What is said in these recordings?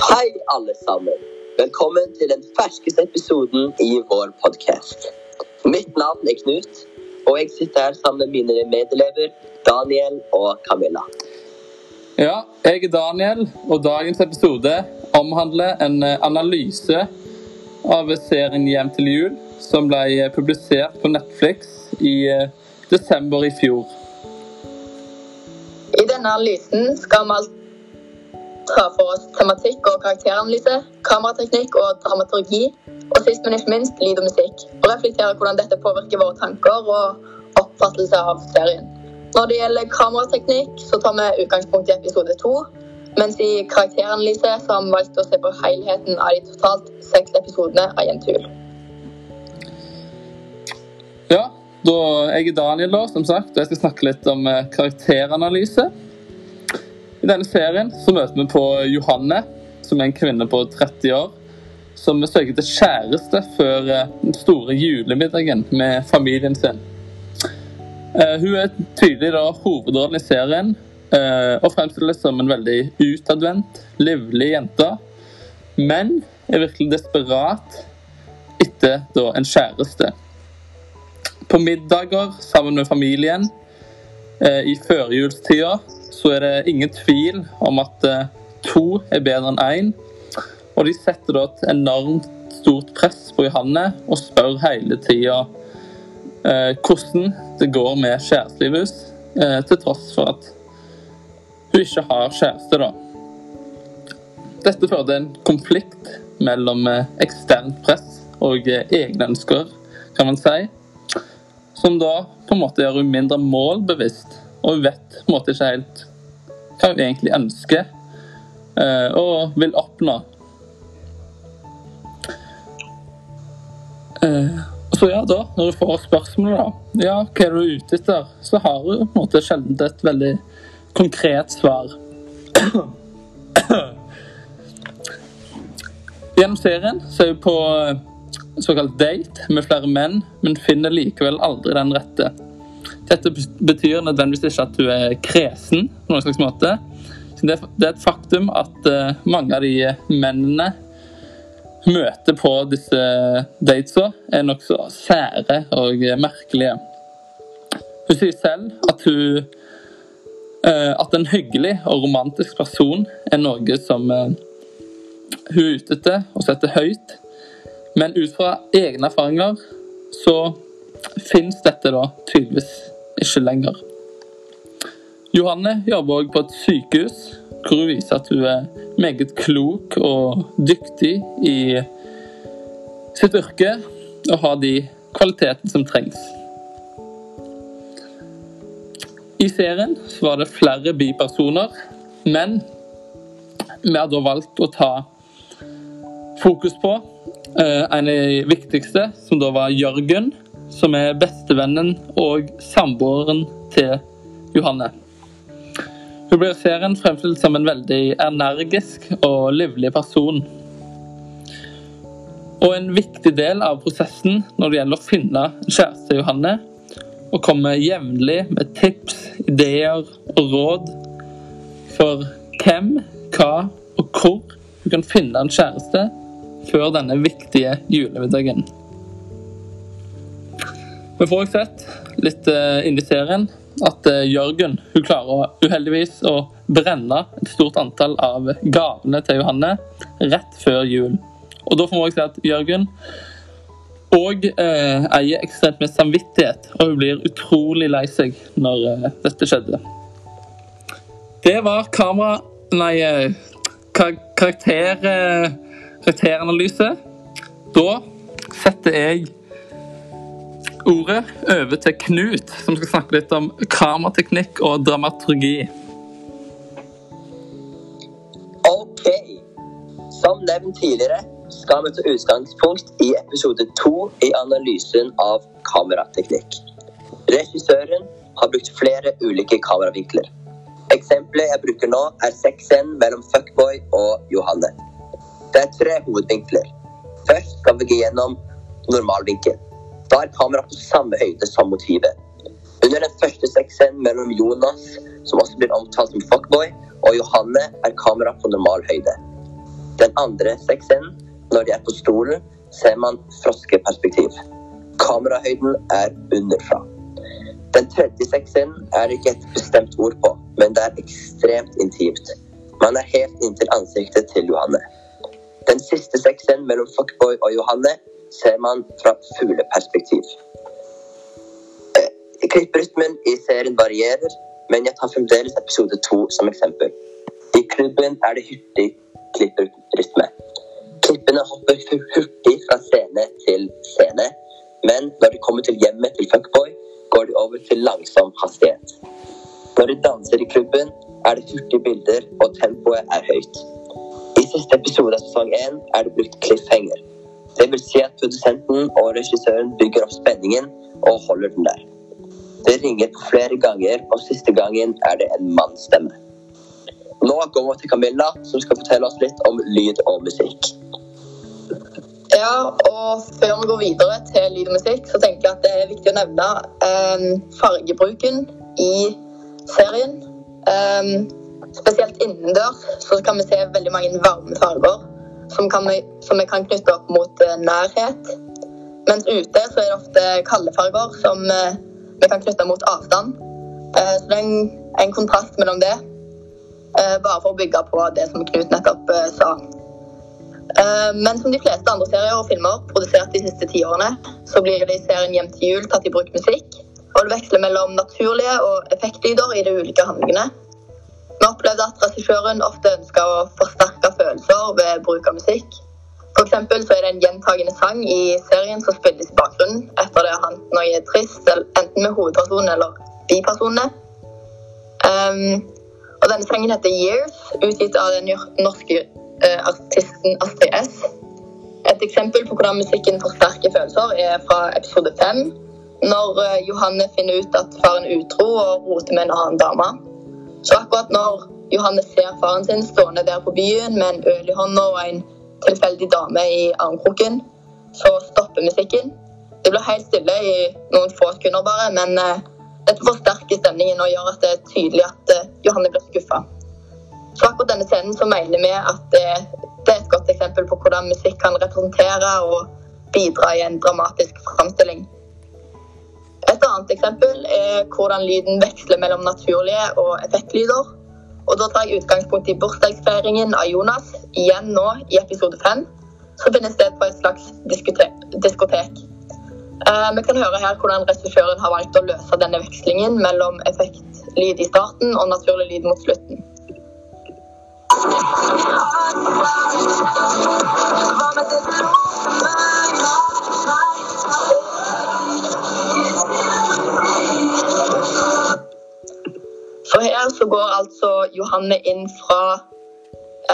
Hei, alle sammen. Velkommen til den ferskeste episoden i vår podkast. Mitt navn er Knut, og jeg sitter her sammen med mine medelever Daniel og Camilla. Ja, jeg er Daniel, og dagens episode omhandler en eh, analyse av serien Hjem til jul, som ble eh, publisert på Netflix i eh, desember i fjor. I denne analysen skal vi ta for oss tematikk og karakteranalyse, kamerateknikk og dramaturgi, og sist, men ikke minst lyd og musikk, og reflektere hvordan dette påvirker våre tanker og oppfattelse av serien. Når det gjelder kamerateknikk, så tar vi utgangspunkt i episode to, mens i karakteranalyse så har vi valgt å se på helheten av de totalt seks episodene av Jentul. Ja, da jeg er Daniel, da, som sagt, og jeg skal snakke litt om eh, karakteranalyse. I denne serien så møter vi på Johanne, som er en kvinne på 30 år, som søker til kjæreste før eh, den store julemiddagen med familien sin. Eh, hun er tydelig da hovedrollen i serien, eh, og fremstilles som en veldig utadvendt, livlig jente, men er virkelig desperat etter da en kjæreste. På middager sammen med familien i førjulstida så er det ingen tvil om at eh, to er bedre enn én. Og de setter da et enormt stort press på Johanne og spør hele tida eh, hvordan det går med kjærestelivet hennes, eh, til tross for at hun ikke har kjæreste, da. Dette fører til en konflikt mellom eh, eksternt press og eh, egne ønsker, kan man si. Som da på en måte gjør hun mindre målbevisst, og hun vet på en måte ikke helt hva hun egentlig ønsker eh, og vil oppnå. Eh, så ja, da, når du får spørsmålet da, ja, hva er du ute etter, så har hun på en måte sjelden et veldig konkret svar. Gjennom serien så er hun på eh, såkalt date med flere menn, men finner likevel aldri den rette. Dette betyr nødvendigvis ikke at du er kresen på noen slags måte. Det er et faktum at eh, mange av de mennene møter på disse datesa, er nokså sære og merkelige. Hun sier selv at hun eh, at en hyggelig og romantisk person er noe som eh, hun er ute etter og setter høyt. Men ut fra egne erfaringer så fins dette da tydeligvis ikke lenger. Johanne jobber også på et sykehus, hvor hun viser at hun er meget klok og dyktig i sitt yrke og har de kvalitetene som trengs. I serien var det flere bipersoner, men vi har da valgt å ta fokus på eh, en av de viktigste, som da var Jørgen som er bestevennen og samboeren til Johanne. Hun blir i serien fremstilt som en veldig energisk og livlig person. Og en viktig del av prosessen når det gjelder å finne kjæreste Johanne, og komme jevnlig med tips, ideer og råd for hvem, hva og hvor du kan finne en kjæreste før denne viktige julemiddagen. Vi får også sett litt uh, inn i serien at uh, Jørgen hun klarer uheldigvis å brenne et stort antall av gavene til Johanne rett før jul. Og Da får vi også se at Jørgen og eh, eier ekstremt med samvittighet, og hun blir utrolig lei seg når dette skjedde. Det var kamera... Nei, karakter, karakteranalyse. Da setter jeg ordet over til Knut, som skal snakke litt om kamerateknikk og dramaturgi. OK. Som nevnt tidligere skal vi ta utgangspunkt i episode to i analysen av kamerateknikk. Regissøren har brukt flere ulike kameravinkler. Eksempelet jeg bruker nå, er sexscenen mellom Fuckboy og Johanne. Det er tre hovedvinkler. Først skal vi gå gjennom normalvinkel. Da er kameraet på samme høyde som motivet. Under den første sexscenen mellom Jonas, som også blir omtalt som fuckboy, og Johanne er kameraet på normal høyde. Den andre sexscenen, når de er på stolen, ser man froskeperspektiv. Kamerahøyden er underfra. Den tredje sexscenen er det ikke et bestemt ord på, men det er ekstremt intimt. Man er helt inntil ansiktet til Johanne. Den siste sexen mellom Fuckboy og Johanne ser man fra fugleperspektiv. Eh, Klipprytmen i serien varierer, men jeg tar fremdeles episode to som eksempel. I klubben er det hurtig klipprytme. Klippene hopper hu- hurtig fra scene til scene, men når de kommer til hjemmet til Fuckboy, går de over til langsom hastighet. Når de danser i klubben, er det hurtige bilder, og tempoet er høyt. Siste episode av sesong én er det brukt cliffhanger. Det vil si at produsenten og regissøren bygger opp spenningen og holder den der. Det ringer på flere ganger, og siste gangen er det en mannsstemme. Nå går vi til Camilla, som skal fortelle oss litt om lyd og musikk. Ja, og før vi går videre til lyd og musikk, så tenker jeg at det er viktig å nevne eh, fargebruken i serien. Eh, spesielt innendørs så kan vi se veldig mange varme farger som, vi, som vi kan knytte opp mot eh, nærhet. Mens ute så er det ofte kalde farger som eh, vi kan knytte mot avstand. Eh, så det er en, en kontrast mellom det, bare for å bygge på det som Knut nettopp sa. Men som de fleste andre serier og filmer produsert de siste tiårene, så blir det i serien Hjem til jul tatt i bruk musikk. Og det veksler mellom naturlige og effektlyder i de ulike handlingene. Vi opplevde at regissøren ofte ønska å forsterke følelser ved bruk av musikk. For så er det en gjentagende sang i serien som spilles i bakgrunnen etter det han hendt er trist, enten med hovedpersonen eller bipersonene. Um, og denne sangen heter 'Years', utgitt av den norske uh, artisten Astrid S. Et eksempel på hvordan musikken forsterker følelser, er fra episode fem, når uh, Johanne finner ut at faren er utro og roter med en annen dame. Så akkurat når Johanne ser faren sin stående der på byen med en øl i hånda og en tilfeldig dame i armkroken, så stopper musikken. Det blir helt stille i noen få sekunder bare, men eh, dette forsterker stemningen og gjør at det er tydelig at eh, Johanne blir skuffa. Så akkurat denne scenen så mener vi at det er et godt eksempel på hvordan musikk kan representere og bidra i en dramatisk framstilling. Et annet eksempel er hvordan lyden veksler mellom naturlige og effektlyder. Og da tar jeg utgangspunkt i bursdagsfeiringen av Jonas, igjen nå i episode fem, som finner sted på et slags diskotek. Eh, vi kan høre her hvordan regissøren har valgt å løse denne vekslingen mellom effektlyd i starten og naturlig lyd mot slutten. For her så går altså Johanne inn fra,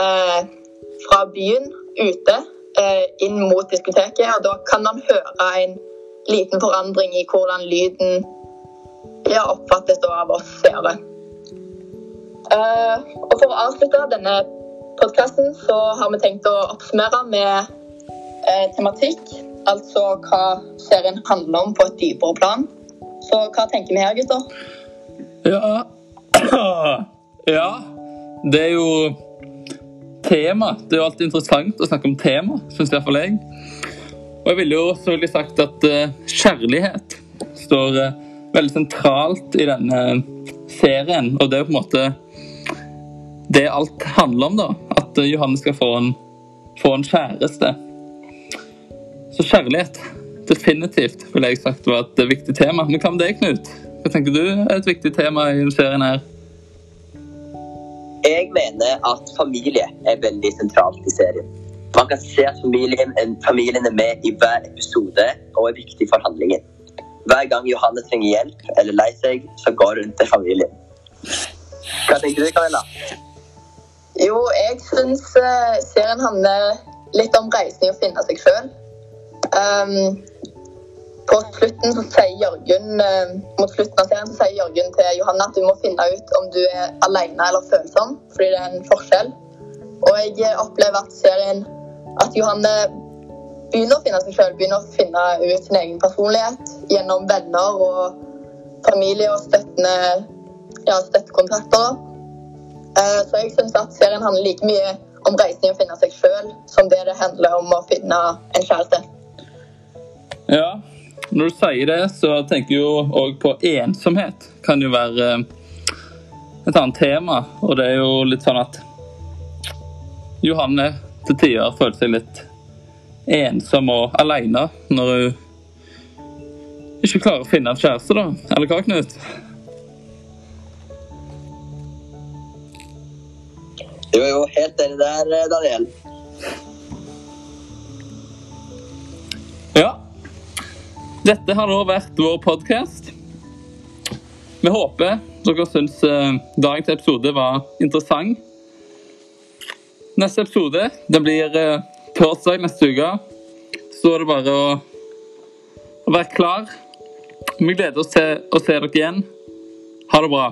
eh, fra byen ute eh, inn mot diskoteket, og da kan man høre en liten forandring i hvordan lyden ja, oppfattes av oss seere. Eh, og for å avslutte denne podkasten så har vi tenkt å oppsummere med eh, tematikk, altså hva serien handler om på et dypere plan. Så hva tenker vi her, gutter? Ja Ja. Det er jo tema. Det er jo alltid interessant å snakke om tema, syns iallfall jeg. Og jeg ville jo selvfølgelig sagt at eh, kjærlighet står eh, veldig sentralt i denne serien. Og det er jo på en måte det alt handler om, da. At Johanne skal få en, få en kjæreste. Så kjærlighet, definitivt, ville jeg sagt var et viktig tema. Men hva med deg, Knut? Hva tenker du er et viktig tema i denne serien her? Jeg mener at familie er veldig sentralt i serien. Man kan se at familien, familien er med i hver episode og er viktig for handlingen. Hver gang Johanne trenger hjelp eller lei seg, så går hun til familien. Hva tenker du, Camilla? Jo, jeg syns eh, serien handler litt om reising og finne seg sjøl. På slutten så sier Jørgen eh, mot slutten av serien så sier Jørgen til Johanne at du må finne ut om du er alene eller følsom, fordi det er en forskjell. Og jeg eh, opplever at serien at Johanne begynner å finne seg sjøl, begynner å finne ut sin egen personlighet gjennom venner og familie og støttende ja, støttekontakter. Eh, Så jeg syns at serien handler like mye om reisen i å finne seg sjøl som det det handler om å finne en kjæreste. Ja, når du sier det, så tenker jeg jo òg på ensomhet. Kan jo være eh, et annet tema. Og det er jo litt sånn at Johanne til tider føler seg litt ensom og aleine når hun ikke klarer å finne en kjæreste, da. Eller hva, Knut? Jo, jo helt enig der, eh, Daniel. Ja. Dette har nå vært vår podkast. Vi håper dere syns dagen dagens episode var interessant. Neste episode det blir eh, torsdag neste uke. Så er det bare å være klar. Vi gleder oss til å se dere igjen. Ha det bra.